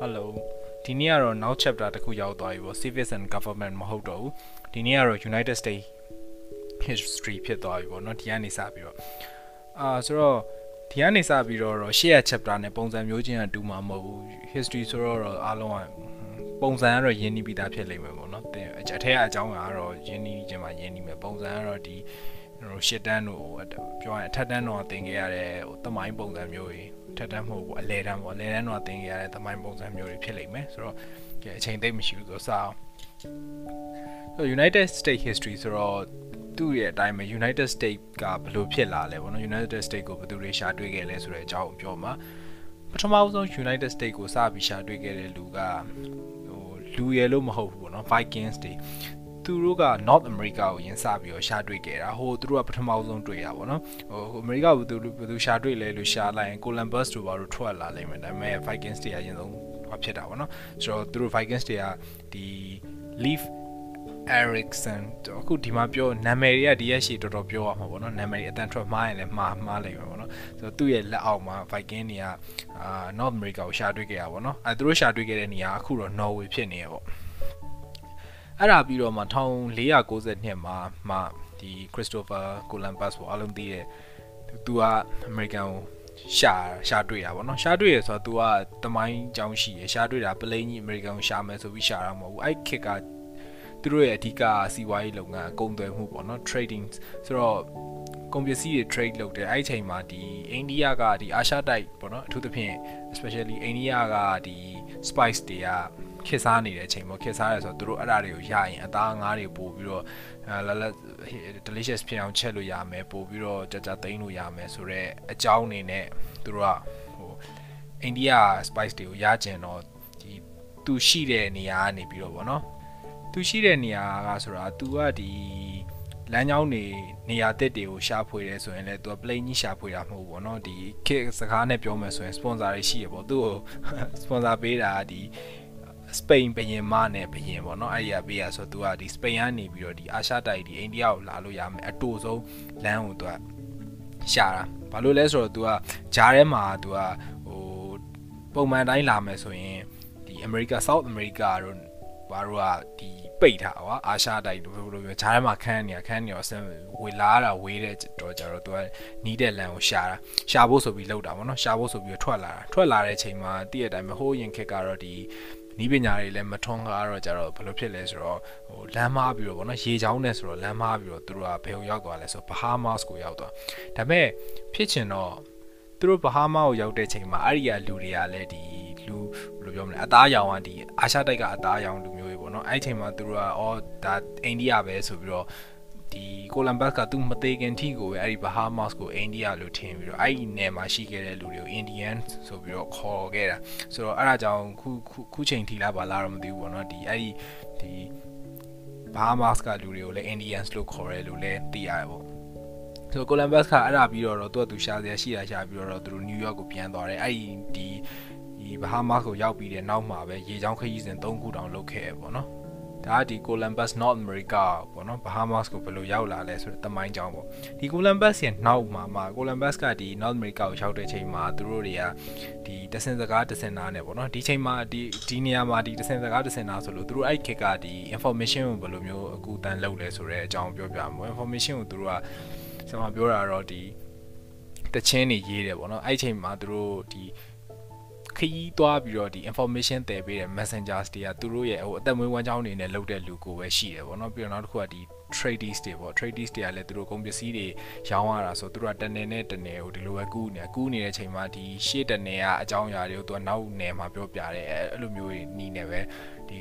Hello ဒီနေ့ကတော့နောက် chapter တစ်ခုရောက်သွားပြီပေါ့ Civics and Government မဟုတ်တော့ဘူးဒီနေ့ကတော့ United States history ဖြစ်သွားပြီပေါ့เนาะဒီကနေစပြီးတော့အာဆိုတော့ဒီကနေစပြီးတော့ရှေ့ရ chapter နဲ့ပုံစံမျိုးချင်းကတူမှာမဟုတ်ဘူး history ဆိုတော့အားလုံးကပုံစံကတော့ရင်းနှီးပြီးသားဖြစ်လိမ့်မယ်ပေါ့เนาะအထက်ကအကြောင်းကတော့ရင်းနှီးခြင်းမှာရင်းနှီးမယ်ပုံစံကတော့ဒီဟိုရှစ်တန်းတို့ပြောရရင်အထက်တန်းတော့သင်ခဲ့ရတဲ့ဟိုတမိုင်းပုံစံမျိုးတွေ ထက်တန်းမဟုတ်ဘူးအလဲတန်းပေါ့အလဲတန်းတော့သင်ခဲ့ရတဲ့တမိုင်းပုံစံမျိုးတွေဖြစ်လိမ့်မယ်ဆိုတော့အချိန်သိပ်မရှိဘူးဆိုတော့စအောင်ဆို United States history ဆိုတော့သူ့ရဲ့အတိုင်းပဲ United States ကဘယ်လိုဖြစ်လာလဲပေါ့နော် United States ကိုဘယ်သူတွေရှာတွေ့ခဲ့လဲဆိုတဲ့အကြောင်းကိုပြောမှာပထမဆုံး United States ကိုစပြီးရှာတွေ့ခဲ့တဲ့လူကဟိုလူရယ်လို့မဟုတ်ဘူးပေါ့နော် Vikings တွေ သူတို့က North America ကိုယင်စပြီးတော့ရှာတွေ့ခဲ့တာဟိုသူတို့ကပထမဆုံးတွေ့တာပေါ့နော်ဟို America ကိုသူဘယ်သူရှာတွေ့လဲလို့ရှာလိုက်ရင် Columbus တို့ဘာလို့ထွက်လာလိမ့်မယ်ဒါပေမဲ့ Vikings တွေအရင်ဆုံးဟောဖြစ်တာပေါ့နော်ဆိုတော့သူတို့ Vikings တွေကဒီ Leaf Erickson အခုဒီမှာပြောနာမည်တွေကဒီရက်ရှည်တော်တော်ပြောရမှာပေါ့နော်နာမည်အတန်ထွက်မှားရင်လည်းမှားမှားလိမ့်မယ်ပေါ့နော်ဆိုတော့သူ့ရဲ့လက်အောက်မှာ Viking တွေကအာ North America ကိုရှာတွေ့ခဲ့ရပါပေါ့နော်အဲသူတို့ရှာတွေ့ခဲ့တဲ့နေရာအခုတော့ Norway ဖြစ်နေရပေါ့ အဲ့ဒါပြီးတော့မှ1490နှစ်မှာမှဒီ Christopher Columbus ပေါ့အလုံးသိတဲ့သူက American ကိုရှာရှာတွေ့တာပေါ့နော်ရှာတွေ့ရဆိုတော့ तू ကတမိုင်းကြောင်းရှိရရှာတွေ့တာပလိန်ကြီး American ကိုရှာမယ်ဆိုပြီးရှာတာမဟုတ်ဘူးအဲ့ခက်ကသူတို့ရဲ့အဓိကစီးပွားရေးလုပ်ငန်းကုန်သွယ်မှုပေါ့နော် trading ဆိုတော့ကုန်ပစ္စည်းတွေ trade လုပ်တယ်အဲ့ဒီချိန်မှာဒီအိန္ဒိယကဒီအာရှတိုက်ပေါ့နော်အထူးသဖြင့် especially အိန္ဒိယကဒီ spice တွေက ခစ်စားနေတဲ့အချိန်ပေါ့ခစ်စားရဲဆိုတော့သူတို့အဲ့ဒါတွေကိုရရင်အသားငါးတွေပို့ပြီးတော့လလ delicious ဖြစ်အောင်ချက်လို့ရမယ်ပို့ပြီးတော့ကြကြသိမ်းလို့ရမယ်ဆိုတော့အကြောင်းအနေနဲ့သူတို့ကဟိုအိန္ဒိယ spice တွေကိုရကျင်တော့ဒီသူရှိတဲ့နေရာကနေပြီးတော့ဗောနော်သူရှိတဲ့နေရာကဆိုတာ तू ကဒီလမ်းကြောင်းနေနေရာတက်တွေကိုရှာဖွေတယ်ဆိုရင်လည်း तू က plane ကြီးရှာဖွေတာမဟုတ်ဘူးဗောနော်ဒီခေစကားနဲ့ပြောမယ်ဆိုရင် sponsor တွေရှိရပေါ့သူ့ကို sponsor ပေးတာဒီ စပိန်ဘယင်မနဲ့ဘယင်ပေါ့နော်အဲ့ဒီကပေးရဆိုသူကဒီစပိန်ကနေပြီးတော့ဒီအာရှတိုက်ဒီအိန္ဒိယကိုလာလို့ရမယ်အတူဆုံးလမ်းကိုသူကရှာတာဘာလို့လဲဆိုတော့ तू ကဂျားထဲမှာ तू ကဟိုပုံမှန်တိုင်းလာမယ်ဆိုရင်ဒီ America South America တို့ဘာလို့ကဒီပိတ်ထားကွာအာရှတိုက်ဘယ်လိုပြောဂျားထဲမှာခန်းနေရခန်းနေရောဆင်ဝေလာတာဝေးတဲ့တော့ကြတော့ तू ကနီးတဲ့လမ်းကိုရှာတာရှာဖို့ဆိုပြီးလောက်တာပေါ့နော်ရှာဖို့ဆိုပြီးထွက်လာတာထွက်လာတဲ့အချိန်မှာတည့်ရတိုင်းမဟိုးရင်ခက်ကတော့ဒီ နီးပညာတွေလည်းမထွန်းကားတော့ကြတော့ဘယ်လိုဖြစ်လဲဆိုတော့ဟိုလမ်းမားပြီးတော့ဗောနော်ရေချောင်းနဲ့ဆိုတော့လမ်းမားပြီးတော့သူတို့ကဘယ်ကိုရောက်သွားလဲဆိုတော့ Bahamas ကိုရောက်သွားဒါပေမဲ့ဖြစ်ချင်တော့သူတို့ Bahamas ကိုရောက်တဲ့ချိန်မှာအဲ့ဒီကလူတွေကလည်းဒီလူဘယ်လိုပြောမလဲအသားရောင်ကဒီအာရှတိုက်ကအသားရောင်လူမျိုးတွေဗောနော်အဲ့ဒီချိန်မှာသူတို့ကအော်ဒါအိန္ဒိယပဲဆိုပြီးတော့ ဒီကိုလမ်ဘတ်ကသူမသေးခင်ထိကိုပဲအဲ့ဒီဘာဟာမတ်ကိုအိန္ဒိယလို့ထင်ပြီးတော့အဲ့ဒီနယ်မှာရှိခဲ့တဲ့လူတွေကို Indian ဆိုပြီးတော့ခေါ်ခဲ့တာဆိုတော့အဲ့ဒါကြောင့်ခုခုချိန်ထိလာပါလားတော့မသိဘူးပေါ့နော်ဒီအဲ့ဒီဒီဘာဟာမတ်ကလူတွေကိုလည်း Indians လို့ခေါ်ရဲလို့လည်းသိရတယ်ပေါ့ဆိုကိုလမ်ဘတ်ကအဲ့ဒါပြီးတော့တော့သူကသူရှာစရာရှိတာရှာပြီးတော့သူတို့နယူးယောက်ကိုပြန်သွားတယ်အဲ့ဒီဒီဒီဘာဟာမတ်ကိုရောက်ပြီးတဲ့နောက်မှာပဲရေချောင်းခရီးစဉ်၃ခုတောင်လုပ်ခဲ့ရပေါ့နော် ဒါဒီ Columbus North America ပေါ့နော် Bahamas ကိုဘယ်လိုရောက်လာလဲဆိုတော့တမိုင်းကြောင်းပေါ့ဒီ Columbus ရဲ့နောက်မှာမှာ Columbus ကဒီ North America ကိုရောက်တဲ့ချိန်မှာသူတို့တွေကဒီတဆင်စကားတဆင်နာနဲ့ပေါ့နော်ဒီချိန်မှာဒီဒီနေရာမှာဒီတဆင်စကားတဆင်နာဆိုလို့သူတို့အဲ့ခေတ်ကဒီ information ကိုဘယ်လိုမျိုးအကူတန်းလုပ်လဲဆိုတဲ့အကြောင်းပြောပြမှာ information ကိုသူတို့ကဆက်မပြောတာတော့ဒီတချင်းနေရေးတယ်ပေါ့နော်အဲ့ချိန်မှာသူတို့ဒီ ခရီးသွားပြီးတော့ဒီ information တည်ပေးတဲ့ messengers တွေကသူတို့ရဲ့ဟိုအသက်မွေးဝမ်းကြောင်းနေနဲ့လုပ်တဲ့လူကိုပဲရှိတယ်ပေါ့နော်ပြီးတော့နောက်တစ်ခုကဒီ tradies တွေပေါ့ tradies တွေကလည်းသူတို့ကုန်ပစ္စည်းတွေရောင်းရတာဆိုသူတို့ကတနေနဲ့တနေကိုဒီလိုပဲကူးနေကူးနေတဲ့ချိန်မှာဒီရှေ့တနေကအကြောင်းအရာတွေကိုသူကနောက်နယ်မှာပြောပြတယ်အဲ့လိုမျိုးနီးနေပဲဒီ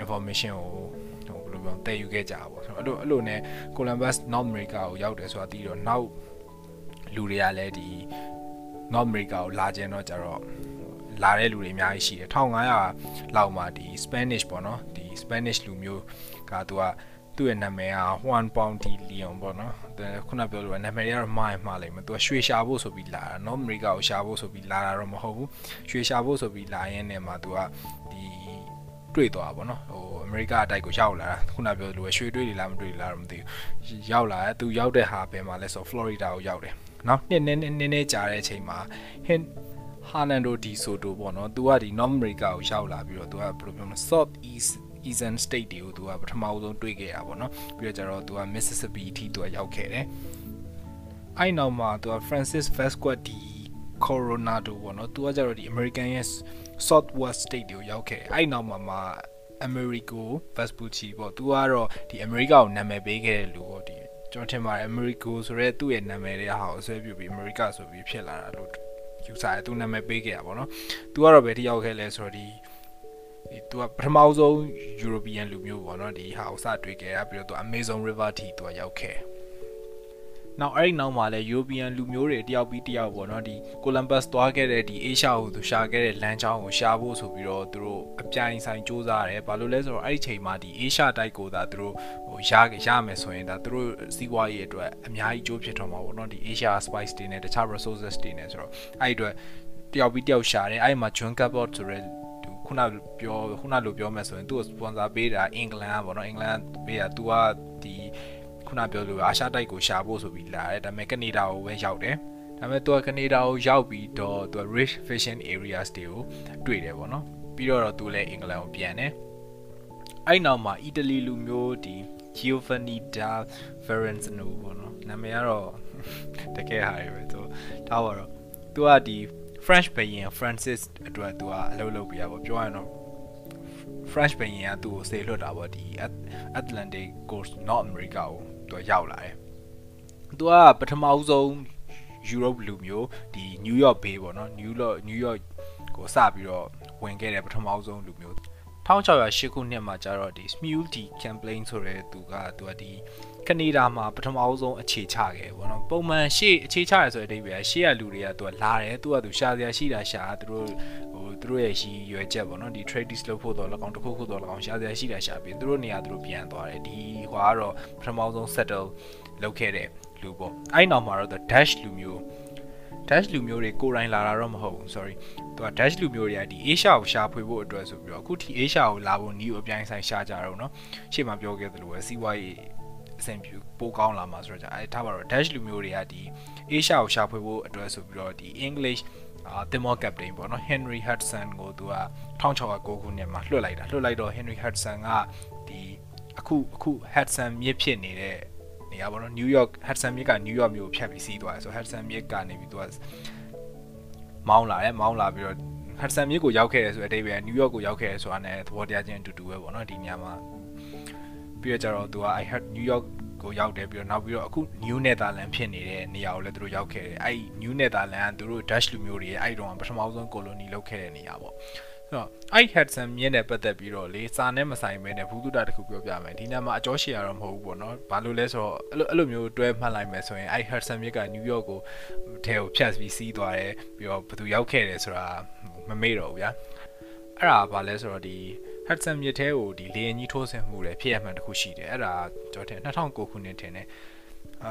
information ကိုဟိုဘယ်လိုပြောတည်ယူခဲ့ကြပါပေါ့ဆိုတော့အဲ့လိုအဲ့လိုနဲ့ Columbus North America ကိုရောက်တယ်ဆိုတာသိတော့နောက်လူတွေကလည်းဒီ North America ကိုလာကြတော့ကြတော့ လာတဲ့လူတွေအများကြီးရှိတယ်1500လောက်မှာဒီ Spanish ပေါ့နော်ဒီ Spanish လူမျိုးကသူကသူ့ရဲ့နာမည်က Juan Bounty Leon ပေါ့နော်ခုနပြောလို့နာမည်ကတော့မှားမှားလိမ့်မယ်သူကရွှေရှာဖို့ဆိုပြီးလာတာနော်အမေရိကကိုရှာဖို့ဆိုပြီးလာတာတော့မဟုတ်ဘူးရွှေရှာဖို့ဆိုပြီးလာရင်းနဲ့မှာသူကဒီတွေ့သွားပါတော့ဟိုအမေရိကအတိုက်ကိုရောက်လာတာခုနပြောလို့ရွှေတွေ့နေလားမတွေ့လားတော့မသိဘူးရောက်လာတယ်သူရောက်တဲ့ဟာဘယ်မှာလဲဆို Florida ကိုရောက်တယ်နော်နှစ်နည်းနည်းနည်းကြာတဲ့အချိန်မှာဟင် ဟာနန်ဒိုဒီဆိုတိုပေါ့နော်သူကဒီ North America ကိုရောက်လာပြီးတော့သူကဘယ်လိုပြောမလဲ South East Eastern State တွေကိုသူကပထမဆုံးတွေ့ခဲ့ရပါတော့ပြီးတော့ကျတော့သူက Mississippi အထိသူကရောက်ခဲ့တယ်အဲ့နောက်မှာသူက Francis Vasquez ဒီ Coronado ပေါ့နော်သူကကျတော့ဒီ American ရဲ့ Southwest State တွေကိုရောက်ခဲ့အဲ့နောက်မှာမှာ Americo Vespucci ပေါ့သူကတော့ဒီ America ကိုနာမည်ပေးခဲ့တဲ့လူပေါ့ဒီကျွန်တော်ထင်ပါတယ် Americo ဆိုရဲသူ့ရဲ့နာမည်လေးဟာကိုဆွဲပြပြီး America ဆိုပြီးဖြစ်လာတာလို့ ယူဆတယ်သူနာမည်ပေးခဲ့ရပါတော့သူကတော့ဘယ်ထိရောက်ခဲ့လဲဆိုတော့ဒီဒီသူကပထမဆုံး European လူမျိုးပေါ့နော်ဒီဟာကိုစတွေ့ခဲ့ရပြီးတော့သူ Amazon River ထိသူကရောက်ခဲ့ နောက်အဲ့ဒီနောက်မှာလည်း European လူမျိုးတွေတယောက်ပြီးတယောက်ပေါ့နော်ဒီ Columbus သွားခဲ့တဲ့ဒီ Asia ကိုသူရှာခဲ့တဲ့လမ်းကြောင်းကိုရှာဖို့ဆိုပြီးတော့သူတို့အပြိုင်ဆိုင်စူးစမ်းတယ်ဘာလို့လဲဆိုတော့အဲ့ဒီချိန်မှာဒီ Asia တိုက်ကိုသာသူတို့ဟိုရရမယ်ဆိုရင်ဒါသူတို့စီးပွားရေးအတွက်အများကြီးကျိုးဖြစ်တော့မှာပေါ့နော်ဒီ Asia spice တွေနဲ့တခြား resources တွေနဲ့ဆိုတော့အဲ့ဒီအတွက်တယောက်ပြီးတယောက်ရှာတယ်အဲ့ဒီမှာ John Cabot ဆိုတဲ့ခုနပြောခုနလိုပြောမယ်ဆိုရင်သူ့ကို sponsor ပေးတာအင်္ဂလန်ကပေါ့နော်အင်္ဂလန်ပေးတာ तू ကဒီ ခုနပြောလို့အာရှတိုက်ကိုရှာဖို့ဆိုပြီးလာတယ်ဒါပေမဲ့ကနေဒါကိုပဲရောက်တယ်ဒါပေမဲ့သူကကနေဒါကိုရောက်ပြီးတော့သူက rich fishing areas တွေကိုတွေ့တယ်ပေါ့နော်ပြီးတော့သူလည်းအင်္ဂလန်ကိုပြန်တယ်အဲ့နောက်မှာအီတလီလူမျိုးဒီ Giovanni da Verenzano ပေါ့နော်နာမည်ကတော့တကယ်ဟာပဲသူဒါပါတော့သူကဒီ French ဘယင် Francis အတွက်သူကအလုပ်လုပ်ပြရပေါ့ပြောရရင်တော့ French ဘယင်ကသူ့ကိုစေလွတ်တာပေါ့ဒီ Atlantic Coast North America ကို သူရောက်လာတယ်သူကပထမဆုံး Europe လူမျိုးဒီ New York Bay ပေါ့နော် New York New York ကိုစပြီးတော့ဝင်ခဲ့တဲ့ပထမဆုံးလူမျိုး1608ခုနှစ်မှာကျတော့ဒီ Smule Campaign ဆိုတဲ့သူကသူကဒီကနေဒါမှာပထမဆုံးအခြေချခဲ့ပေါ့နော်ပုံမှန်ရှေ့အခြေချရဆိုတဲ့အဓိပ္ပာယ်ရှေ့ကလူတွေကသူကလာတယ်သူကသူရှာစရာရှိတာရှာသူတို့ဟို သူတို့ရဲ့ရှိရွယ်ချက်ပေါ့နော်ဒီ trading လုပ်ဖို့တော့၎င်းတစ်ခုခုတော့၎င်းရှာစရာရှိတာရှာပြီးသူတို့နေရာသူတို့ပြန်သွားတယ်ဒီဟွာကတော့ပထမဆုံး settle လုပ်ခဲ့တဲ့လူပေါ့အဲ့နောက်မှာတော့ the dash လူမျိုး dash လူမျိုးတွေကိုယ်တိုင်လာတာတော့မဟုတ်ဘူး sorry သူက dash လူမျိုးတွေကဒီ Asia ကိုရှာဖွေဖို့အတွက်ဆိုပြီးတော့အခုထိ Asia ကိုလာဖို့နီးကိုအပြိုင်ဆိုင်ရှာကြတော့เนาะရှေ့မှာပြောခဲ့သလိုပဲစီးပွားရေးအဆင်ပြေပိုကောင်းလာမှာဆိုတော့အဲထားပါတော့ dash လူမျိုးတွေကဒီ Asia ကိုရှာဖွေဖို့အတွက်ဆိုပြီးတော့ဒီ English အာတင်မော့ကပတိန်ပေါ့နော် Henry Hudson ကိုသူက1609ခုနှစ်မှာလွှတ်လိုက်တာလွှတ်လိုက်တော့ Henry Hudson ကဒီအခုအခု Hudson မြစ်ဖြစ်နေတဲ့နေရာပေါ့နော် New York Hudson မြစ်က New York မြို့ဖြတ်ပြီးစီးသွားတယ်ဆို Hudson မြစ်ကနေပြီးသူကမောင်းလာတယ်မောင်းလာပြီးတော့ Hudson မြစ်ကိုရောက်ခဲ့တယ်ဆိုတဲ့အတိတ်ပဲ New York ကိုရောက်ခဲ့တယ်ဆိုတာနဲ့သဘောတရားချင်းအတူတူပဲပေါ့နော်ဒီနေရာမှာပြီးတော့ကျတော့သူက I had New York ကိုရောက်တယ်ပြီးတော့နောက်ပြီးတော့အခု New Netherland ဖြစ်နေတဲ့နေရာကိုလည်းသူတို့ရောက်ခဲ့တယ်အဲ့ New Netherland ကသူတို့ Dutch လူမျိုးတွေရဲ့အဲ့တုန်းကပထမဆုံး colony လုပ်ခဲ့တဲ့နေရာပေါ့ဆိုတော့အဲ့ Hudson မြင်းနဲ့ပတ်သက်ပြီးတော့လေစာနဲ့မဆိုင်ဘဲနဲ့ဘူးတုဒတခုပြောပြမယ်ဒီနေ့မှာအကျော်ရှည်ရတော့မဟုတ်ဘူးပေါ့နော်ဘာလို့လဲဆိုတော့အဲ့လိုအဲ့လိုမျိုးတွဲမှတ်လိုက်မယ်ဆိုရင်အဲ့ Hudson မြစ်က New York ကိုထဲကိုဖြတ်ပြီးစီးသွားတယ်ပြီးတော့ဘသူရောက်ခဲ့တယ်ဆိုတာမမေ့တော့ဘူးဗျာအဲ့ဒါဘာလဲဆိုတော့ဒီ Hudson မြစ်ထဲကိုဒီလေယာဉ်ကြီးထိုးဆင်းမှုလည်းဖြစ်ရမှန်တစ်ခုရှိတယ်အဲ့ဒါကျွန်တော်ထင်2009ခုနှစ်ထင်တယ်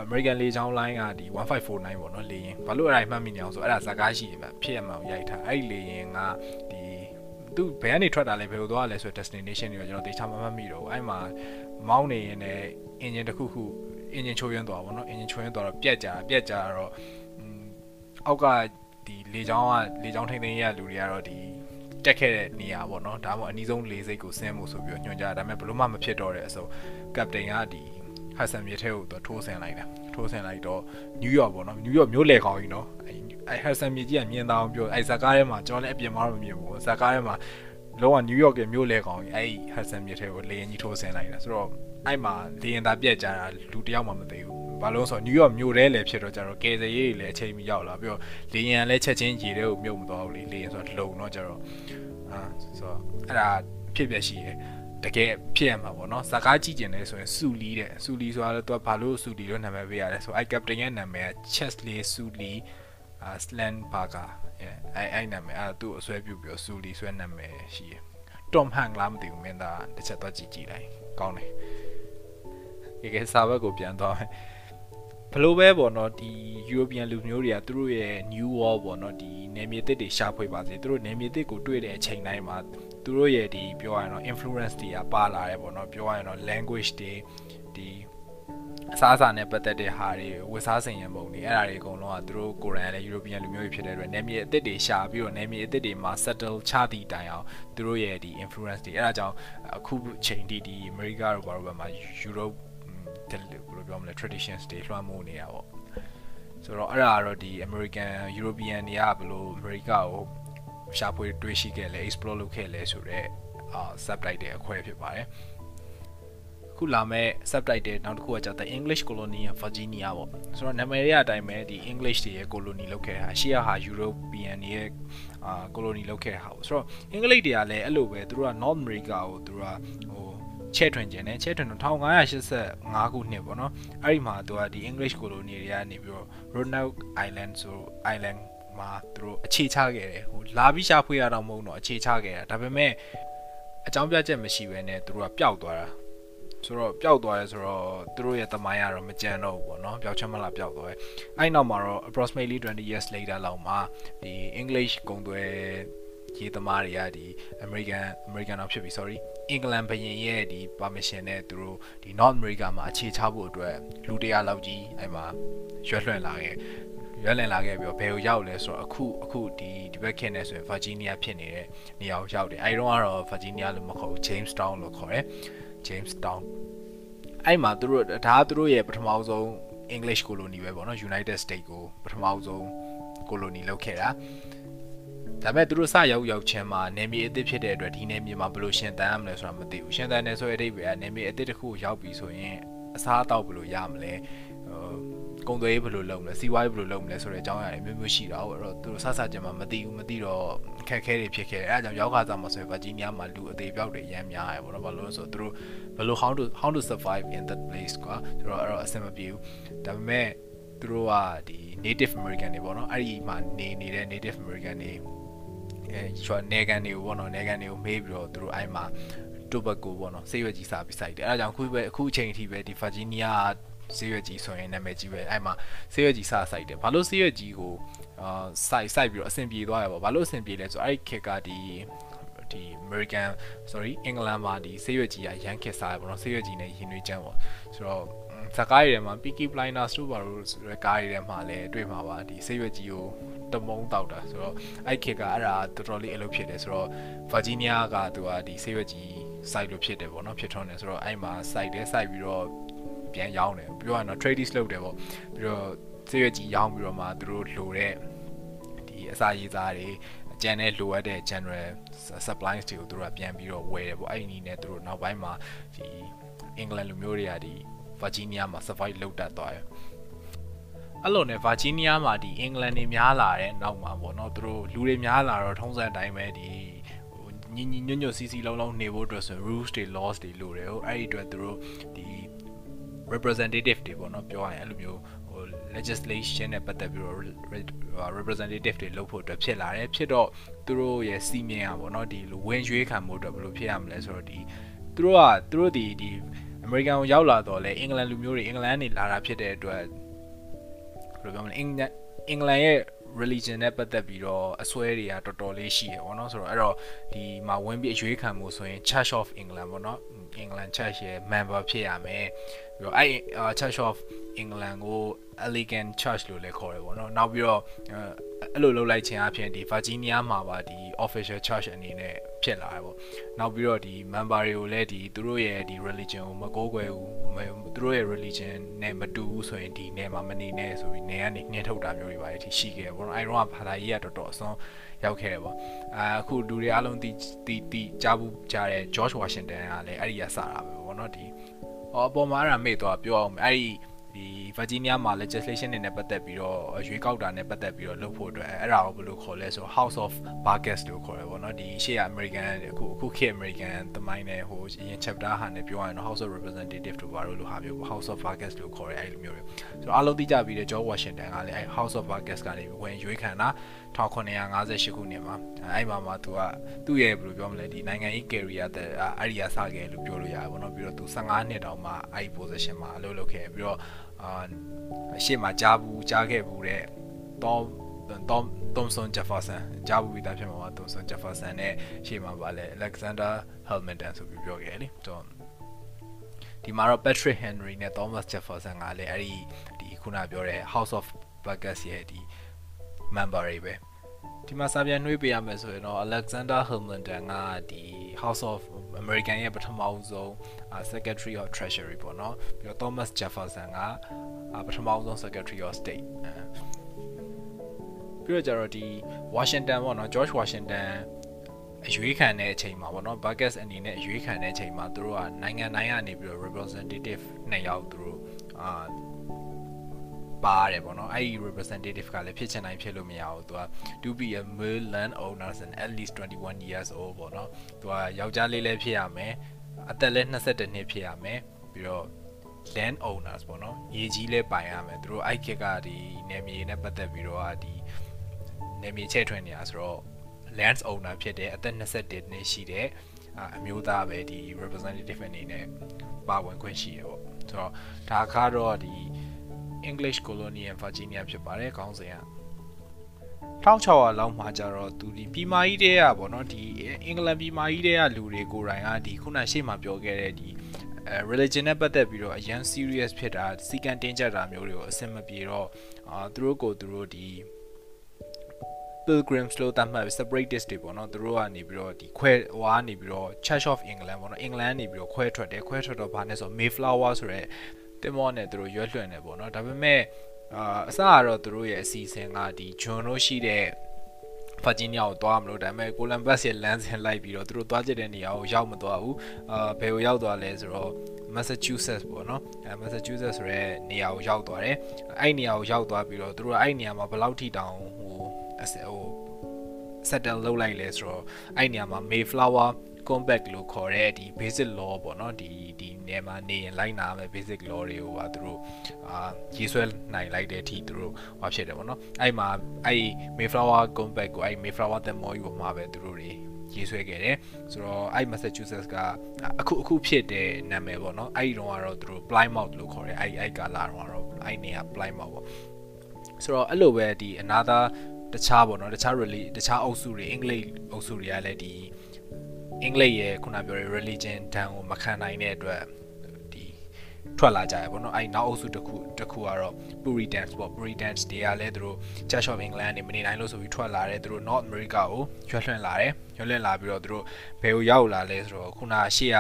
American လေကြောင်းလိုင်းကဒီ1549ပေါ့နော်လေယာဉ်ဘာလို့အဲ့ဒါမှတ်မိနေအောင်ဆိုအဲ့ဒါဇာကားရှိတယ်ဗျဖြစ်ရမှန်ကိုရိုက်ထားအဲ့ဒီလေယာဉ်ကဒီသူဘယ်ကနေထွက်တာလဲဘယ်လိုသွားလဲဆို destination တွေကိုကျွန်တော်တေချာမမှတ်မိတော့ဘူးအဲ့မှာမောင်းနေရင်လည်း engine တစ်ခုခု engine ချိုးရမ်းသွားပါတော့ engine ချိုးရမ်းသွားတော့ပြက်ကြပြက်ကြတော့အောက်ကဒီလေကြောင်းကလေကြောင်းထိန်းသိမ်းရလူတွေကတော့ဒီ တက်ခဲ့တဲ့နေရာပေါ့နော်ဒါမှမဟုတ်အနည်းဆုံးလေစိတ်ကိုဆင်းဖို့ဆိုပြီးညွှန်ကြားဒါပေမဲ့ဘလို့မှမဖြစ်တော့တဲ့အဆိုကပတိန်ကဒီဟတ်ဆန်မြေထဲကိုသူထိုးဆင်းလိုက်တာထိုးဆင်းလိုက်တော့နယူးယောက်ပေါ့နော်နယူးယောက်မြို့လေခေါင်းကြီးနော်အဲဟတ်ဆန်မြေကြီးကမြင်သားအောင်ပြောအဲဇာကားထဲမှာကျွန်တော်လည်းအပြင်မှာတော့မမြင်ဘူးဇာကားထဲမှာလောကနယူးယောက်ရဲ့မြို့လေခေါင်းကြီးအဲဟတ်ဆန်မြေထဲကိုလေရင်ကြီးထိုးဆင်းလိုက်တာဆိုတော့အဲ့မှာလေရင်သားပြက်ကြတာလူတယောက်မှမသိဘူး ဘာလို့ဆိုတော့နယူးယောက်မြို့ထဲလည်းဖြစ်တော့ကြတော့ကယ်ဆယ်ရေးတွေလည်းအချိန်မီရောက်လာပြီးတော့လေရင်လည်းချက်ချင်းရေထဲကိုမြုပ်မသွားဘူးလေလေရင်ဆိုတော့လုံတော့ကြတော့အာဆိုတော့အဲ့ဒါဖြစ်ပြရှိတယ်တကယ်ဖြစ်ရမှာပေါ့နော်ဇာကားကြည့်ကျင်တယ်ဆိုရင်စူလီတဲ့စူလီဆိုတာတော့သူကဘာလို့စူလီလို့နာမည်ပေးရလဲဆိုအဲ့ကပတိန်ရဲ့နာမည်က Chesley Sully အာ Slan Parker အဲ့အဲ့နာမည်အဲ့သူ့အစွဲပြုပြီးတော့စူလီဆွဲနာမည်ရှိတယ် Tom Hanks လားမသိဘူးမင်းသားတစ်ချက်တော့ကြည့်ကြည့်လိုက်ကောင်းတယ်ကဲကဲစာဘက်ကိုပြန်သွားမယ် ဘလို့ပဲပေါ့နော်ဒီ European လူမျိုးတွေကသူတို့ရဲ့ New World ပေါ့နော်ဒီနယ်မြေသစ်တွေရှာဖွေပါစေသူတို့နယ်မြေသစ်ကိုတွေ့တဲ့အချိန်တိုင်းမှာသူတို့ရဲ့ဒီပြောရရင်တော့ influence တွေကပါလာတယ်ပေါ့နော်ပြောရရင်တော့ language တွေဒီအစားအစာနဲ့ပတ်သက်တဲ့ဟာတွေဝတ်စားစင်ရံပုံတွေအဲ့ဒါတွေအကုန်လုံးကသူတို့ကိုရန်လည်း European လူမျိုးတွေဖြစ်တဲ့အတွက်နယ်မြေအသစ်တွေရှာပြီးတော့နယ်မြေအသစ်တွေမှာ settle ချသည့်တိုင်အောင်သူတို့ရဲ့ဒီ influence တွေအဲ့ဒါကြောင့်အခုချိန်ထိဒီ America တို့ဘာလို့ပဲမှာ Europe ဘယ်လိုပြောမလဲ traditions တွေလွှမ်းမိုးနေတာပေါ့ဆိုတော့အဲ့ဒါကတော့ဒီ American European တွေကဘယ်လို America ကိုရှာဖွေတွေ့ရှိခဲ့လဲ explore လုပ်ခဲ့လဲဆိုတော့အာ subtitle အခွဲဖြစ်ပါတယ်ခုလာမဲ့ subtitle နောက်တစ်ခုကကျတော့ English Colony of Virginia ပေါ့ဆိုတော့နာမည်ရအတိုင်းပဲဒီ English တွေရဲ့ colony လုပ်ခဲ့တာရှေ့ကဟာ European တွေရဲ့အာ colony လုပ်ခဲ့တာပေါ့ဆိုတော့အင်္ဂလိပ်တွေကလည်းအဲ့လိုပဲသူတို့က North America ကိုသူတို့ကဟို ချဲ့ထွင်ခြင်းနဲ့ချဲ့ထွင်တော့1585ခုနှစ်ပေါ့နော်အဲ့ဒီမှာသူကဒီ English colony တွေကနေပြီးတော့ Roanoke Island ဆို island မှာသူတို့အခြေချခဲ့တယ်ဟိုလာပြီးရှာဖွေရတော့မဟုတ်တော့အခြေချခဲ့တာဒါပေမဲ့အကြောင်းပြချက်မရှိဘဲနဲ့သူတို့ကပျောက်သွားတာဆိုတော့ပျောက်သွားရဲဆိုတော့သူတို့ရဲ့တမိုင်းကတော့မကြမ်းတော့ဘူးပေါ့နော်ပျောက်ချက်မလားပျောက်သွားရဲအဲ့နောက်မှာတော့ approximately 20 years later လောက်မှာဒီ English ဂုံသွဲ ရေးသမားတွေကဒီ American American တော့ဖြစ်ပြီ sorry England ဘရင်ရဲ့ဒီ permission နဲ့သူတို့ဒီ North America မှာအခြေချဖို့အတွက်လူတရာလောက်ကြီးအဲ့မှာရွှဲလွှင့်လာခဲ့ရွှဲလည်လာခဲ့ပြီးတော့ဘယ်ကိုရောက်လဲဆိုတော့အခုအခုဒီဒီဘက်ခင်နေဆိုရင် Virginia ဖြစ်နေတဲ့နေရာကိုရောက်တယ်အဲဒီတော့ကတော့ Virginia လို့မခေါ်ဘူး Jamestown လို့ခေါ်တယ် Jamestown အဲ့မှာသူတို့ဒါကသူတို့ရဲ့ပထမဆုံး English colony ပဲပေါ့နော် United States ကိုပထမဆုံး colony လုပ်ခဲ့တာ ဒါပေမဲ့သူတို့စရောက်ရောက်ချင်းမှာနေမြေအသစ်ဖြစ်တဲ့အတွက်ဒီနေမြေမှာဘယ်လိုရှင်သန်ရမလဲဆိုတာမသိဘူးရှင်သန်နေဆိုတဲ့အဓိပ္ပာယ်ကနေမြေအသစ်တစ်ခုရောက်ပြီဆိုရင်အစားအသောက်ဘယ်လိုရမလဲဟိုကုန်သွယ်ရေးဘယ်လိုလုပ်မလဲစီးပွားရေးဘယ်လိုလုပ်မလဲဆိုတဲ့အကြောင်းအရာတွေမျိုးမျိုးရှိတာဟုတ်အဲ့တော့သူတို့စစချင်းမှာမသိဘူးမသိတော့ခက်ခဲတွေဖြစ်ခဲ့တယ်အဲအကြောင်းရောက်ခါစားမှာဆိုရင်ဗာဂျီးနီးယားမှာလူအသေးပြောက်တွေအများများရယ်ပေါ့နော်ဘာလို့လဲဆိုတော့သူတို့ဘယ်လို how to how to survive in that place ကွာဆိုတော့အဲ့တော့အဆင်မပြေဘူးဒါပေမဲ့သူတို့ကဒီ native american တွေပေါ့နော်အဲ့ဒီမှာနေနေတဲ့ native american တွေ အဲကျွာနေကန်တွေကိုပေါ့နော်နေကန်တွေကိုမေးပြီးတော့သူတို့အဲ့မှာတိုဘက်ကိုပေါ့နော်ဆေးရွက်ကြီးစားပြီးစိုက်တယ်အဲဒါကြောင့်ခုပဲအခုအချိန်အထိပဲဒီဗာဂျီးနီးယားဆေးရွက်ကြီးဆိုရင်နာမည်ကြီးပဲအဲ့မှာဆေးရွက်ကြီးစစိုက်တယ်ဘာလို့ဆေးရွက်ကြီးကိုအာစိုက်စိုက်ပြီးတော့အဆင်ပြေသွားရပါဘာလို့အဆင်ပြေလဲဆိုတော့အဲ့ခေတ်ကဒီဒီ American sorry အင်္ဂလန်မှာဒီဆေးရွက်ကြီးကရန်ခစ်စားရပါတော့ဆေးရွက်ကြီးနဲ့ရင်သွေးချမ်းပေါ့ဆိုတော့ ဇကားရည်ထဲမှာ Peaky Blinders တို့ဘာလို့ဆိုတော့ကားရည်ထဲမှာလည်းတွေ့မှာပါဒီဆေးရွက်ကြီးကိုတမုံတောက်တာဆိုတော့အဲ့ခေတ်ကအဲ့ဒါတော်တော်လေးအလုပ်ဖြစ်တယ်ဆိုတော့ Virginia ကသူကဒီဆေးရွက်ကြီးစိုက်လို့ဖြစ်တယ်ပေါ့နော်ဖြစ်ထွန်းတယ်ဆိုတော့အဲ့မှာစိုက်တယ်စိုက်ပြီးတော့ပြန်ရောင်းတယ်ပြောရရင်တော့ trading လုပ်တယ်ပေါ့ပြီးတော့ဆေးရွက်ကြီးရောင်းပြီးတော့မှသူတို့လိုတဲ့ဒီအစာရေးစားတွေအကျန်တဲ့လိုအပ်တဲ့ general supplies တွေကိုသူတို့ကပြန်ပြီးတော့ဝယ်တယ်ပေါ့အဲ့ဒီနည်းနဲ့သူတို့နောက်ပိုင်းမှာဒီအင်္ဂလန်လူမျိုးတွေကဒီ Virginia မှာ survive လုပ်တတ်သွားတယ်အဲ့လိုနဲ့ Virginia မှာဒီအင်္ဂလန်တွေများလာတဲ့နောက်မှာပေါ့နော်သူတို့လူတွေများလာတော့ထုံးစံအတိုင်းပဲဒီညညညညစီစီလုံးလုံးနေဖို့အတွက်ဆို rules တွေ laws တွေလိုတယ်ဟိုအဲ့ဒီအတွက်သူတို့ဒီ representative တွေပေါ့နော်ပြောရရင်အဲ့လိုမျိုးဟို legislation နဲ့ပတ်သက်ပြီးတော့ representative တွေလုပ်ဖို့အတွက်ဖြစ်လာတယ်ဖြစ်တော့သူတို့ရဲ့စီမင်းอ่ะပေါ့နော်ဒီဝင်ရွေးခံမှုအတွက်ဘယ်လိုဖြစ်ရမလဲဆိုတော့ဒီသူတို့ကသူတို့ဒီဒီ American ကိုရောက်လာတော့လေအင်္ဂလန်လူမျိုးတွေအင်္ဂလန်နေလာတာဖြစ်တဲ့အတွက်ဘယ်လိုပြောမလဲအင်္ဂလန်အင်္ဂလန်ရဲ့ religion နဲ့ပတ်သက်ပြီးတော့အစွဲတွေကတော်တော်လေးရှိရပေါ့နော်ဆိုတော့အဲ့တော့ဒီမှာဝင်ပြီးအရွေးခံမှုဆိုရင် Church of England ပေါ့နော် England Church ရဲ့ member ဖြစ်ရမယ်ပြီးတော့အဲ့ Church of England ကို Elegant Church လို့လည်းခေါ်တယ်ပေါ့နော်နောက်ပြီးတော့အဲ့လိုလုပ်လိုက်ခြင်းအပြင်ဒီ Virginia မှာပါဒီ official church အနေနဲ့ဖြစ်လာတယ်ပေါ့နောက်ပြီးတော့ဒီ member တွေကိုလည်းဒီသူတို့ရဲ့ဒီ religion ကိုမကိုးကွယ်ဘူးသူတို့ရဲ့ religion နဲ့မတူဘူးဆိုရင်ဒီနယ်မှာမနေနဲ့ဆိုပြီးနယ်ကနေနှင်းထုတ်တာမျိုးတွေပါအထိရှိခဲ့ပေါ့နော်အဲတော့ဘာသာရေးကတော်တော်အစွန်းရောက်ခဲ့တယ်ပေါ့အာအခုလူတွေအားလုံးတီတီတီကြားဘူးကြားတဲ့ George Washington ကလည်းအဲ့ဒီကစတာပဲပေါ့နော်ဒီ ဟောအပေါ်မှာအဲ့ဒါမေ့သွားပြောအောင်အဲ့ဒီဒီ Virginia မှာ legislation တွေနဲ့ပတ်သက်ပြီးတော့ရွေးကောက်တာနဲ့ပတ်သက်ပြီးတော့လုပ်ဖို့အတွက်အဲ့ဒါကိုဘယ်လိုခေါ်လဲဆို House of Burgess လို့ခေါ်တယ်ပေါ့နော်ဒီရှေ့က American အခုအခုခေတ် American သမိုင်းနဲ့ဟိုအရင် chapter ဟာနဲ့ပြောရရင်တော့ House of Representative တို့ဘာလို့လို့ဟာမျိုး House of Burgess လို့ခေါ်တယ်အဲ့လိုမျိုးတွေဆိုတော့အားလုံးသိကြပြီးတဲ့ George Washington ကလည်းအဲ့ House of Burgess ကနေဝင်ရွေးခံတာ 1958ခုနှစ်မှာအဲ့မှာမှာသူကသူ့ရဲ့ဘယ်လိုပြောမလဲဒီနိုင်ငံရေး career တဲ့အဲ့ဒီအစခဲ့လို့ပြောလို့ရတယ်ပေါ့နော်ပြီးတော့သူ15နှစ်တောင်မှအဲ့ဒီ position မှာအလုပ်လုပ်ခဲ့ပြီးတော့အာအရှိမကြားဘူးကြားခဲ့ဘူးတဲ့တော့တော့ Thomson Jefferson ကြားဘူးပြီးသားဖြစ်မှာပါ Thomson Jefferson နဲ့ရှေ့မှာပါလဲ Alexander Hamilton ဆိုပြီးပြောခဲ့တယ်လေတော့ဒဒီမှာတော့ Patrick Henry နဲ့ Thomas Jefferson ကလည်းအဲ့ဒီဒီခုနပြောတဲ့ House of Burgess ရဲ့ဒီ member တွေပဲဒီမှာစာပြန်နှွေးပေးရမယ်ဆိုရင်တော့ Alexander Hamilton ကဒီ House of American ရဲ့ပထမဆုံး Secretary of Treasury ပေါ့နော်ပြီးတော့ Thomas Jefferson ကပထမဆုံး Secretary of State ပြီးတော့ကျတော့ဒီ Washington ပေါ့နော် George Washington အရွေးခံတဲ့အချိန်မှာပေါ့နော် Burgess အနေနဲ့အရွေးခံတဲ့အချိန်မှာသူတို့ကနိုင်ငံတိုင်းကနေပြီးတော့ representative နှစ်ယောက်သူတို့အာ ပါတယ်ပေါ့နော်အဲ့ဒီ representative ကလည်းဖြစ်ချင်တိုင်းဖြစ်လို့မရဘူးသူက to be a male land owners and at least 21 years old ပေါ့နော်သူကယောက်ျားလေးလည်းဖြစ်ရမယ်အသက်လည်း22နှစ်ဖြစ်ရမယ်ပြီးတော့ land owners ပေါ့နော်မြေကြီးလည်းပိုင်ရမယ်သူတို့အဲ့ခက်ကဒီနယ်မြေနဲ့ပတ်သက်ပြီးတော့ဒီနယ်မြေချဲ့ထွင်နေတာဆိုတော့ lands owner ဖြစ်တဲ့အသက်21နှစ်ရှိတဲ့အမျိုးသားပဲဒီ representative အနေနဲ့ပါဝင်ခွင့်ရှိရပေါ့ဆိုတော့ဒါကတော့ဒီ English Colony in Virginia ဖြစ်ပါတယ်ခေါင်းစဉ်က1600လောက်မှာကျတော့သူဒီပြည်မာကြီးတဲ့ကပေါ့နော်ဒီအင်္ဂလန်ပြည်မာကြီးတဲ့ကလူတွေကိုယ်တိုင်ကဒီခုနရှေ့မှာပြောခဲ့တဲ့ဒီအဲ religion နဲ့ပတ်သက်ပြီးတော့အရန် serious ဖြစ်တာစီကံတင်းကျပ်တာမျိုးတွေကိုအဆင်မပြေတော့အာသူတို့ကိုသူတို့ဒီ pilgrims လို့သတ်မှတ် separatist တွေပေါ့နော်သူတို့ကနေပြီးတော့ဒီခွဲဟွာနေပြီးတော့ Church of England ပေါ့နော်အင်္ဂလန်နေပြီးတော့ခွဲထွက်တယ်ခွဲထွက်တော့ဘာနဲ့ဆို Mayflower ဆိုရဲ တင်မောနဲ့သူတို့ရွက်လွှင့်နေပေါ့နော်ဒါပေမဲ့အာအစကတော့သူတို့ရဲ့အစီအစဉ်ကဒီဂျွန်တို့ရှိတဲ့ဗာဂျီးနီးယားကိုသွားမလို့ဒါပေမဲ့ကိုလမ်ဘတ်ရဲ့လမ်းစဉ်လိုက်ပြီးတော့သူတို့သွားကြတဲ့နေရာကိုရောက်မသွားဘူးအာဘယ်ကိုရောက်သွားလဲဆိုတော့ Massachusetts ပေါ့နော်အဲ Massachusetts ဆိုရဲနေရာကိုရောက်သွားတယ်အဲ့နေရာကိုရောက်သွားပြီးတော့သူတို့အဲ့နေရာမှာဘယ်လောက်ထိတောင်ဟိုဟို settle လုပ်လိုက်လဲဆိုတော့အဲ့နေရာမှာ Mayflower compact လို့ခေါ်တဲ့ဒီ basic law ပေါ့နော်ဒီဒီနေမှာနေရင်လိုက်နာမယ် basic law တွေကိုပါသူတို့အာရေးဆွဲနိုင်လိုက်တဲ့အထိသူတို့ဟောဖြစ်တယ်ပေါ့နော်အဲ့မှာအဲ့ Mayflower compact ကိုအဲ့ Mayflower သင်္ဘောကြီးပေါ်မှာပဲသူတို့တွေရေးဆွဲခဲ့တယ်ဆိုတော့အဲ့ Massachusetts ကအခုအခုဖြစ်တဲ့နာမည်ပေါ့နော်အဲ့ဒီတော့ကတော့သူတို့ Plymouth လို့ခေါ်တယ်အဲ့အဲ့ကာလာတော့အဲ့နေက Plymouth ပေါ့ဆိုတော့အဲ့လိုပဲဒီ another တခြားပေါ့နော်တခြား really တခြားအုပ်စုတွေအင်္ဂလိပ်အုပ်စုတွေကလည်းဒီ အင်္ဂလိပ်ရဲ့ခုနပြောတဲ့ religion တန်ကိုမခံနိုင်တဲ့အတွက်ဒီထွက်လာကြရပေါ့နော်အဲ့နောက်အုပ်စုတစ်ခုတစ်ခုကတော့ Puritans ပေါ့ Puritans တွေကလည်းသူတို့ Church of England နေမနေနိုင်လို့ဆိုပြီးထွက်လာတယ်သူတို့ North America ကိုရွှေ့လွှင့်လာတယ်ရွှေ့လွှင့်လာပြီးတော့သူတို့ဘယ်ကိုရောက်လာလဲဆိုတော့ခုနရှေ့က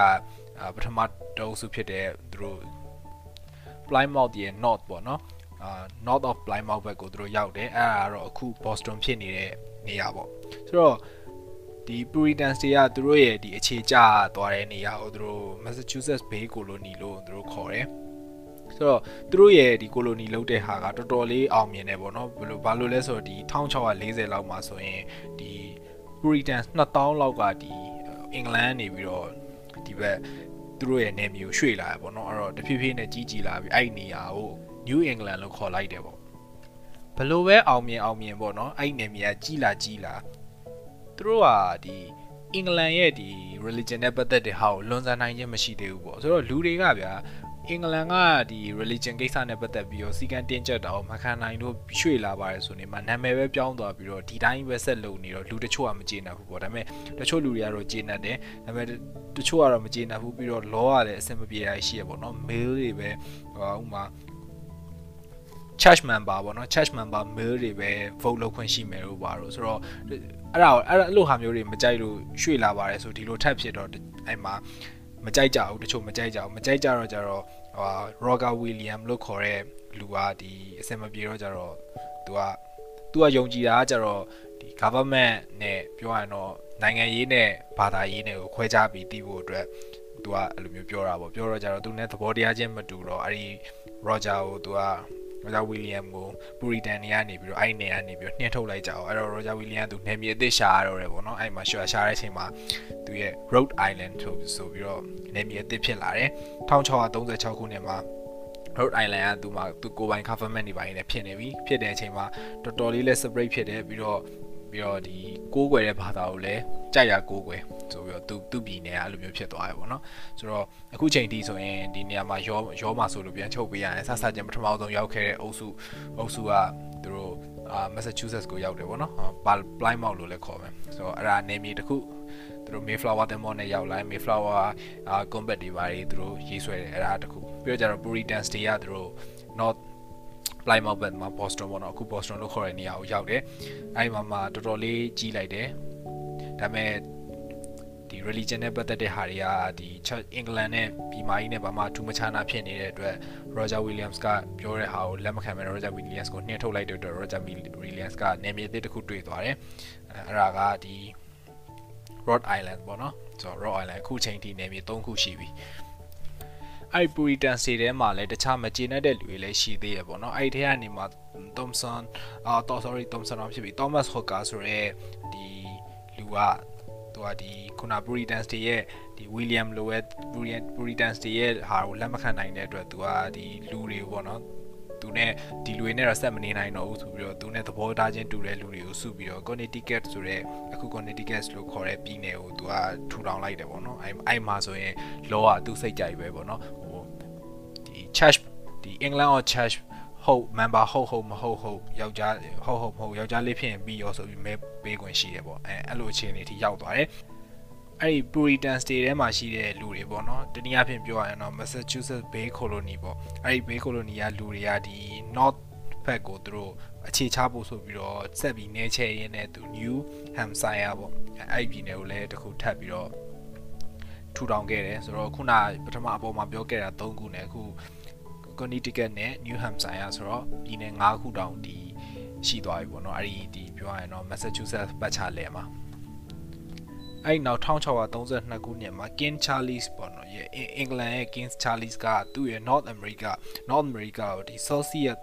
ပထမတအုပ်စုဖြစ်တဲ့သူတို့ Plymouth ရဲ့ North ပေါ့နော်အာ North of Plymouth ဘက်ကိုသူတို့ရောက်တယ်အဲ့ဒါကတော့အခု Boston ဖြစ်နေတဲ့နေရာပေါ့ဆိုတော့ ဒီ Puritans တွေကသူတို့ရဲ့ဒီအခြေကျသွားတဲ့နေရာကိုသူတို့ Massachusetts Bay Colony လို့သူတို့ခေါ်တယ်ဆိုတော့သူတို့ရဲ့ဒီ colony လောက်တဲ့ဟာကတော်တော်လေးအောင်မြင်တယ်ပေါ့နော်ဘယ်လိုဘာလို့လဲဆိုတော့ဒီ1640လောက်မှာဆိုရင်ဒီ Puritans 2000လောက်ကဒီအင်္ဂလန်နေပြီးတော့ဒီဘက်သူတို့ရဲ့နေမျိုးရွှေ့လာရပေါ့နော်အဲ့တော့တဖြည်းဖြည်းနဲ့ကြီးကြီးလာပြီးအဲ့ဒီနေရာကို New England လို့ခေါ်လိုက်တယ်ပေါ့ဘလို့ပဲအောင်မြင်အောင်မြင်ပေါ့နော်အဲ့ဒီနေမြေကကြီးလာကြီးလာ သူတို့ကဒီအင်္ဂလန်ရဲ့ဒီ religion နဲ့ပတ်သက်တဲ့ဟာကိုလွန်ဆန်နိုင်ခြင်းမရှိသေးဘူးပေါ့ဆိုတော့လူတွေကဗျာအင်္ဂလန်ကဒီ religion ကိစ္စနဲ့ပတ်သက်ပြီးတော့စီကံတင်းကျပ်တာကိုမခံနိုင်လို့ရွှေ့လာပါတယ်ဆိုနေမှာနာမည်ပဲပြောင်းသွားပြီးတော့ဒီတိုင်းပဲဆက်လုပ်နေတော့လူတချို့ကမကျေနပ်ဘူးပေါ့ဒါပေမဲ့တချို့လူတွေကတော့ကျေနပ်တယ်ဒါပေမဲ့တချို့ကတော့မကျေနပ်ဘူးပြီးတော့ law ကလည်းအဆင်မပြေတာရှိရပေါ့နော် mail တွေပဲဟိုဥမာ church member ပေါ့နော် church member mail တွေပဲ vote လုပ်ခွင့်ရှိမယ်လို့ပါတော့ဆိုတော့အဲ့ဒါအဲ့ဒါအဲ့လိုဟာမျိုးတွေမကြိုက်လို့ရွှေ့လာပါတယ်ဆိုဒီလိုထပ်ဖြစ်တော့အဲ့မှာမကြိုက်ကြဘူးတချို့မကြိုက်ကြဘူးမကြိုက်ကြတော့ကြတော့ဟို Roger William လို့ခေါ်တဲ့လူကဒီအစင်မပြေတော့ကြတော့သူကသူကယုံကြည်တာကကြတော့ဒီ government နဲ့ပြောရရင်တော့နိုင်ငံရေးနဲ့ဘာသာရေးနဲ့ကိုခွဲခြားပြီးတည်ဖို့အတွက်သူကအဲ့လိုမျိုးပြောတာပေါ့ပြောတော့ကြတော့သူနဲ့သဘောတရားချင်းမတူတော့အဲ့ဒီ Roger ကိုသူက Roger William ကို Puritan တွေကနေပြီးတော့အဲ့နေကနေပြီးတော့နှင်ထုတ်လိုက်ကြအောင်အဲ့တော့ Roger William ကသူနယ်မြေအသစ်ရှာရတော့တယ်ပေါ့နော်အဲ့မှာရှာရှာတဲ့အချိန်မှာသူရဲ့ Rhode Island ဆိုဆိုပြီးတော့နယ်မြေအသစ်ဖြစ်လာတယ်1636ခုနှစ်မှာ Rhode Island ကသူမှာသူကိုပိုင် government တွေပိုင်းနဲ့ဖြစ်နေပြီဖြစ်တဲ့အချိန်မှာတော်တော်လေးလဲ separate ဖြစ်တယ်ပြီးတော့ ပြီးတော့ဒီကိုးကွယ်တဲ့ဘာသာကိုလည်းကြိုက်ရကိုးကွယ်ဆိုပြီးတော့သူသူပြည်နယ်ကအဲ့လိုမျိုးဖြစ်သွားရပေါ့နော်ဆိုတော့အခုချိန်ထိဆိုရင်ဒီနေရာမှာရောရောမှာဆိုလို့ပြန်ချုပ်ပေးရတယ်ဆဆချင်းပထမဆုံးရောက်ခဲ့တဲ့အုပ်စုအုပ်စုကသူတို့အာ Massachusetts ကိုရောက်တယ်ပေါ့နော် Plymouth လို့လည်းခေါ်မယ်ဆိုတော့အဲ့ဒါနေမြေတစ်ခုသူတို့ Mayflower တင်မောနဲ့ရောက်လာ Mayflower အာ combat တွေပါတွေသူတို့ရေးဆွဲတယ်အဲ့ဒါတခုပြီးတော့ကျတော့ Puritans တွေကသူတို့ North Plymouth ဘက်မှာ Boston ပေါ့နော်အခု Boston လို့ခေါ်တဲ့နေရာကိုရောက်တယ်အဲ့ဒီမှာမှတော်တော်လေးကြီးလိုက်တယ်ဒါပေမဲ့ဒီ religion နဲ့ပတ်သက်တဲ့ဟာတွေကဒီအင်္ဂလန်နဲ့ပြည်မကြီးနဲ့ဘာမှထူးမခြားနာဖြစ်နေတဲ့အတွက် Roger Williams ကပြောတဲ့ဟာကိုလက်မခံမဲ့ Roger Williams ကိုနှင်ထုတ်လိုက်တဲ့အတွက် Roger Williams ကနေမြေသစ်တစ်ခုတွေ့သွားတယ်အဲ့ဒါကဒီ Rhode Island ပေါ့နော်ဆိုတော့ Rhode Island အခုချိန်ထိနေမြေ၃ခုရှိပြီ အဲ့ Puritan စီထဲမှာလည်းတခြားမကျေနပ်တဲ့လူတွေလည်းရှိသေးရပေါ့နော်အဲ့ဒီထဲကနေမှ Thompson အာ sorry Thompson အောင်ဖြစ်ပြီ Thomas Hooker ဆိုရဲဒီလူကသူကဒီခုန Puritans တွေရဲ့ဒီ William လိုပဲ Puritans တွေရဲ့ဟာကိုလက်မခံနိုင်တဲ့အတွက်သူကဒီလူတွေပေါ့နော် သူနဲ့ဒီလူတွေနဲ့တော့ဆက်မနေနိုင်တော့ဘူးဆိုပြီးတော့သူနဲ့သဘောထားချင်းတူတဲ့လူတွေကိုစုပြီးတော့ Connecticut ဆိုတဲ့အခု Connecticut လို့ခေါ်တဲ့ပြည်နယ်ကိုသူကထူထောင်လိုက်တယ်ပေါ့နော်အဲအဲ့မှာဆိုရင် law ကသူစိတ်ကြိုက်ပဲပေါ့နော်ဟိုဒီ church ဒီ England or church ဟုတ် member ဟုတ်ဟုတ်မဟုတ်ဟုတ်ယောက်ျားဟုတ်ဟုတ်မဟုတ်ယောက်ျားလေးဖြစ်ရင်ပြီးရောဆိုပြီးမဲပေးခွင့်ရှိတယ်ပေါ့အဲအဲ့လိုအခြေအနေထိရောက်သွားတယ် အဲ့ဒီ Puritan State ထဲမှာရှိတဲ့လူတွေပေါ့နော်တနည်းအားဖြင့်ပြောရရင်တော့ Massachusetts Bay Colony ပေါ့အဲ့ဒီ Bay Colony ကလူတွေကဒီ North ဘက်ကိုသူတို့အခြေချဖို့ဆိုပြီးတော့ဆက်ပြီးနေချဲရင်းနဲ့သူ New Hampshire ပေါ့အဲ့ဒီပြည်နယ်ကိုလည်းတခုထပ်ပြီးတော့ထူထောင်ခဲ့တယ်ဆိုတော့ခုနပထမအပေါ်မှာပြောခဲ့တာ၃ခုနဲ့အခု Connecticut နဲ့ New Hampshire ဆိုတော့ပြည်နယ်၅ခုတောင်ဒီရှိသွားပြီပေါ့နော်အဲ့ဒီဒီပြောရရင်တော့ Massachusetts ပတ်ချလဲမှာ အဲ့နောက်1632ခုနှစ်မှာ King Charles ပေါ့နော်ရဲ့အင်္ဂလန်ရဲ့ King Charles ကသူ့ရဲ့ North America North America ကိုဒီ Celsius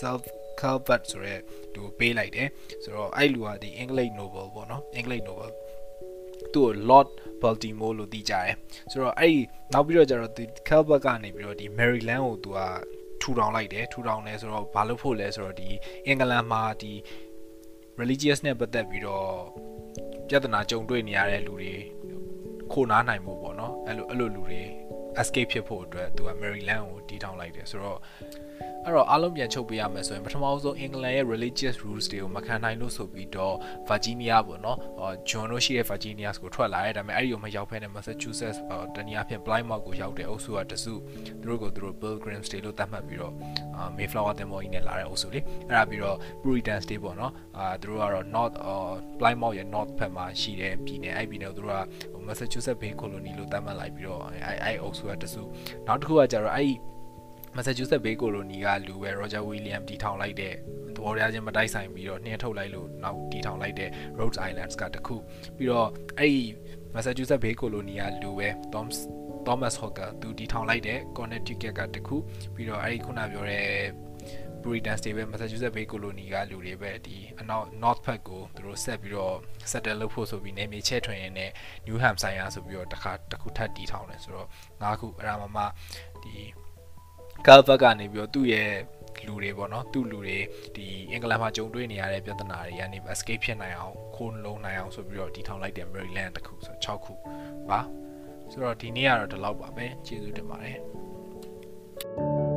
Self Calvert ဆိုရဲသူပေးလိုက်တယ်ဆိုတော့အဲ့လူကဒီ English Nobel ပေါ့နော် English Nobel သူ့ကို Lord Baltimore လို့သိကြတယ်ဆိုတော့အဲ့ဒီနောက်ပြီးတော့ကျတော့ဒီ Calvert ကနေပြီးတော့ဒီ Maryland ကိုသူကထူထောင်လိုက်တယ်ထူထောင်တယ်ဆိုတော့ဘာလို့ဖို့လဲဆိုတော့ဒီအင်္ဂလန်မှာဒီ religious နဲ့ပတ်သက်ပြီးတော့ ပြဿနာကြုံတွေ့နေရတဲ့လူတွေခိုနားနိုင်မှုပေါ့နော်အဲ့လိုအဲ့လိုလူတွေ escape ဖြစ်ဖို့အတွက်သူက Maryland ကိုတီးထောင်လိုက်တယ်ဆိုတော့ အဲ့တော့အားလုံးပြန်ချုပ်ပေးရမယ်ဆိုရင်ပထမဆုံးအင်္ဂလန်ရဲ့ religious rules တွေကိုမခံနိုင်လို့ဆိုပြီးတော့ Virginia ပေါ့နော်အော် John တို့ရှိတဲ့ Virginia ကိုထွက်လာတယ်ဒါပေမဲ့အဲ့ဒီကိုမရောက်ဖဲနဲ့ Massachusetts တနည်းအားဖြင့် Plymouth ကိုရောက်တဲ့အုပ်စုကတစုသူတို့ကိုသူတို့ Pilgrims တွေလို့သတ်မှတ်ပြီးတော့ Mayflower တင်မော်ကြီးနဲ့လာတဲ့အုပ်စုလေအဲ့ဒါပြီးတော့ Puritans တွေပေါ့နော်အာသူတို့ကတော့ North Plymouth ရဲ့ North ဘက်မှာရှိတဲ့ပြည်နယ်အဲ့ပြည်နယ်ကိုသူတို့က Massachusetts Bay Colony လို့သတ်မှတ်လိုက်ပြီးတော့အဲ့အဲ့အုပ်စုကတစုနောက်တစ်ခုကကျတော့အဲ့ Massachusetts Bay Colony ကလူပဲ Roger William တီထောင်လိုက်တဲ့သဘောတရားချင်းမတိုက်ဆိုင်ပြီးတော့နှင်းထုတ်လိုက်လို့နောက်တီထောင်လိုက်တဲ့ Rhode Islands ကတခုပြီးတော့အဲ့ဒီ Massachusetts Bay Colony ကလူပဲ Thomas Thomas Hooker သူတီထောင်လိုက်တဲ့ Connecticut ကတခုပြီးတော့အဲ့ဒီခုနပြောတဲ့ Puritan State ပဲ Massachusetts Bay Colony ကလူတွေပဲဒီအနောက် North ဘက်ကိုသူတို့ဆက်ပြီးတော့ settle လုပ်ဖို့ဆိုပြီးနေမြေချဲ့ထွင်ရင်းနဲ့ New Hampshire ဆိုပြီးတော့တစ်ခါတစ်ခုထပ်တီထောင်တယ်ဆိုတော့ငါးခုအဲ့ဒါမှမှဒီ ကာဘတ်ကနေပြီးတော့သူ့ရဲ့လူတွေပေါ့နော်သူ့လူတွေဒီအင်္ဂလန်မှာကြုံတွေ့နေရတဲ့ပြဿနာတွေကနေ escape ဖြစ်နိုင်အောင်ခိုးလုံးနိုင်အောင်ဆိုပြီးတော့တီထောင်လိုက်တဲ့ Maryland တခုဆို6ခုပါဆိုတော့ဒီနေ့ကတော့ဒီလောက်ပါပဲကျေးဇူးတင်ပါတယ်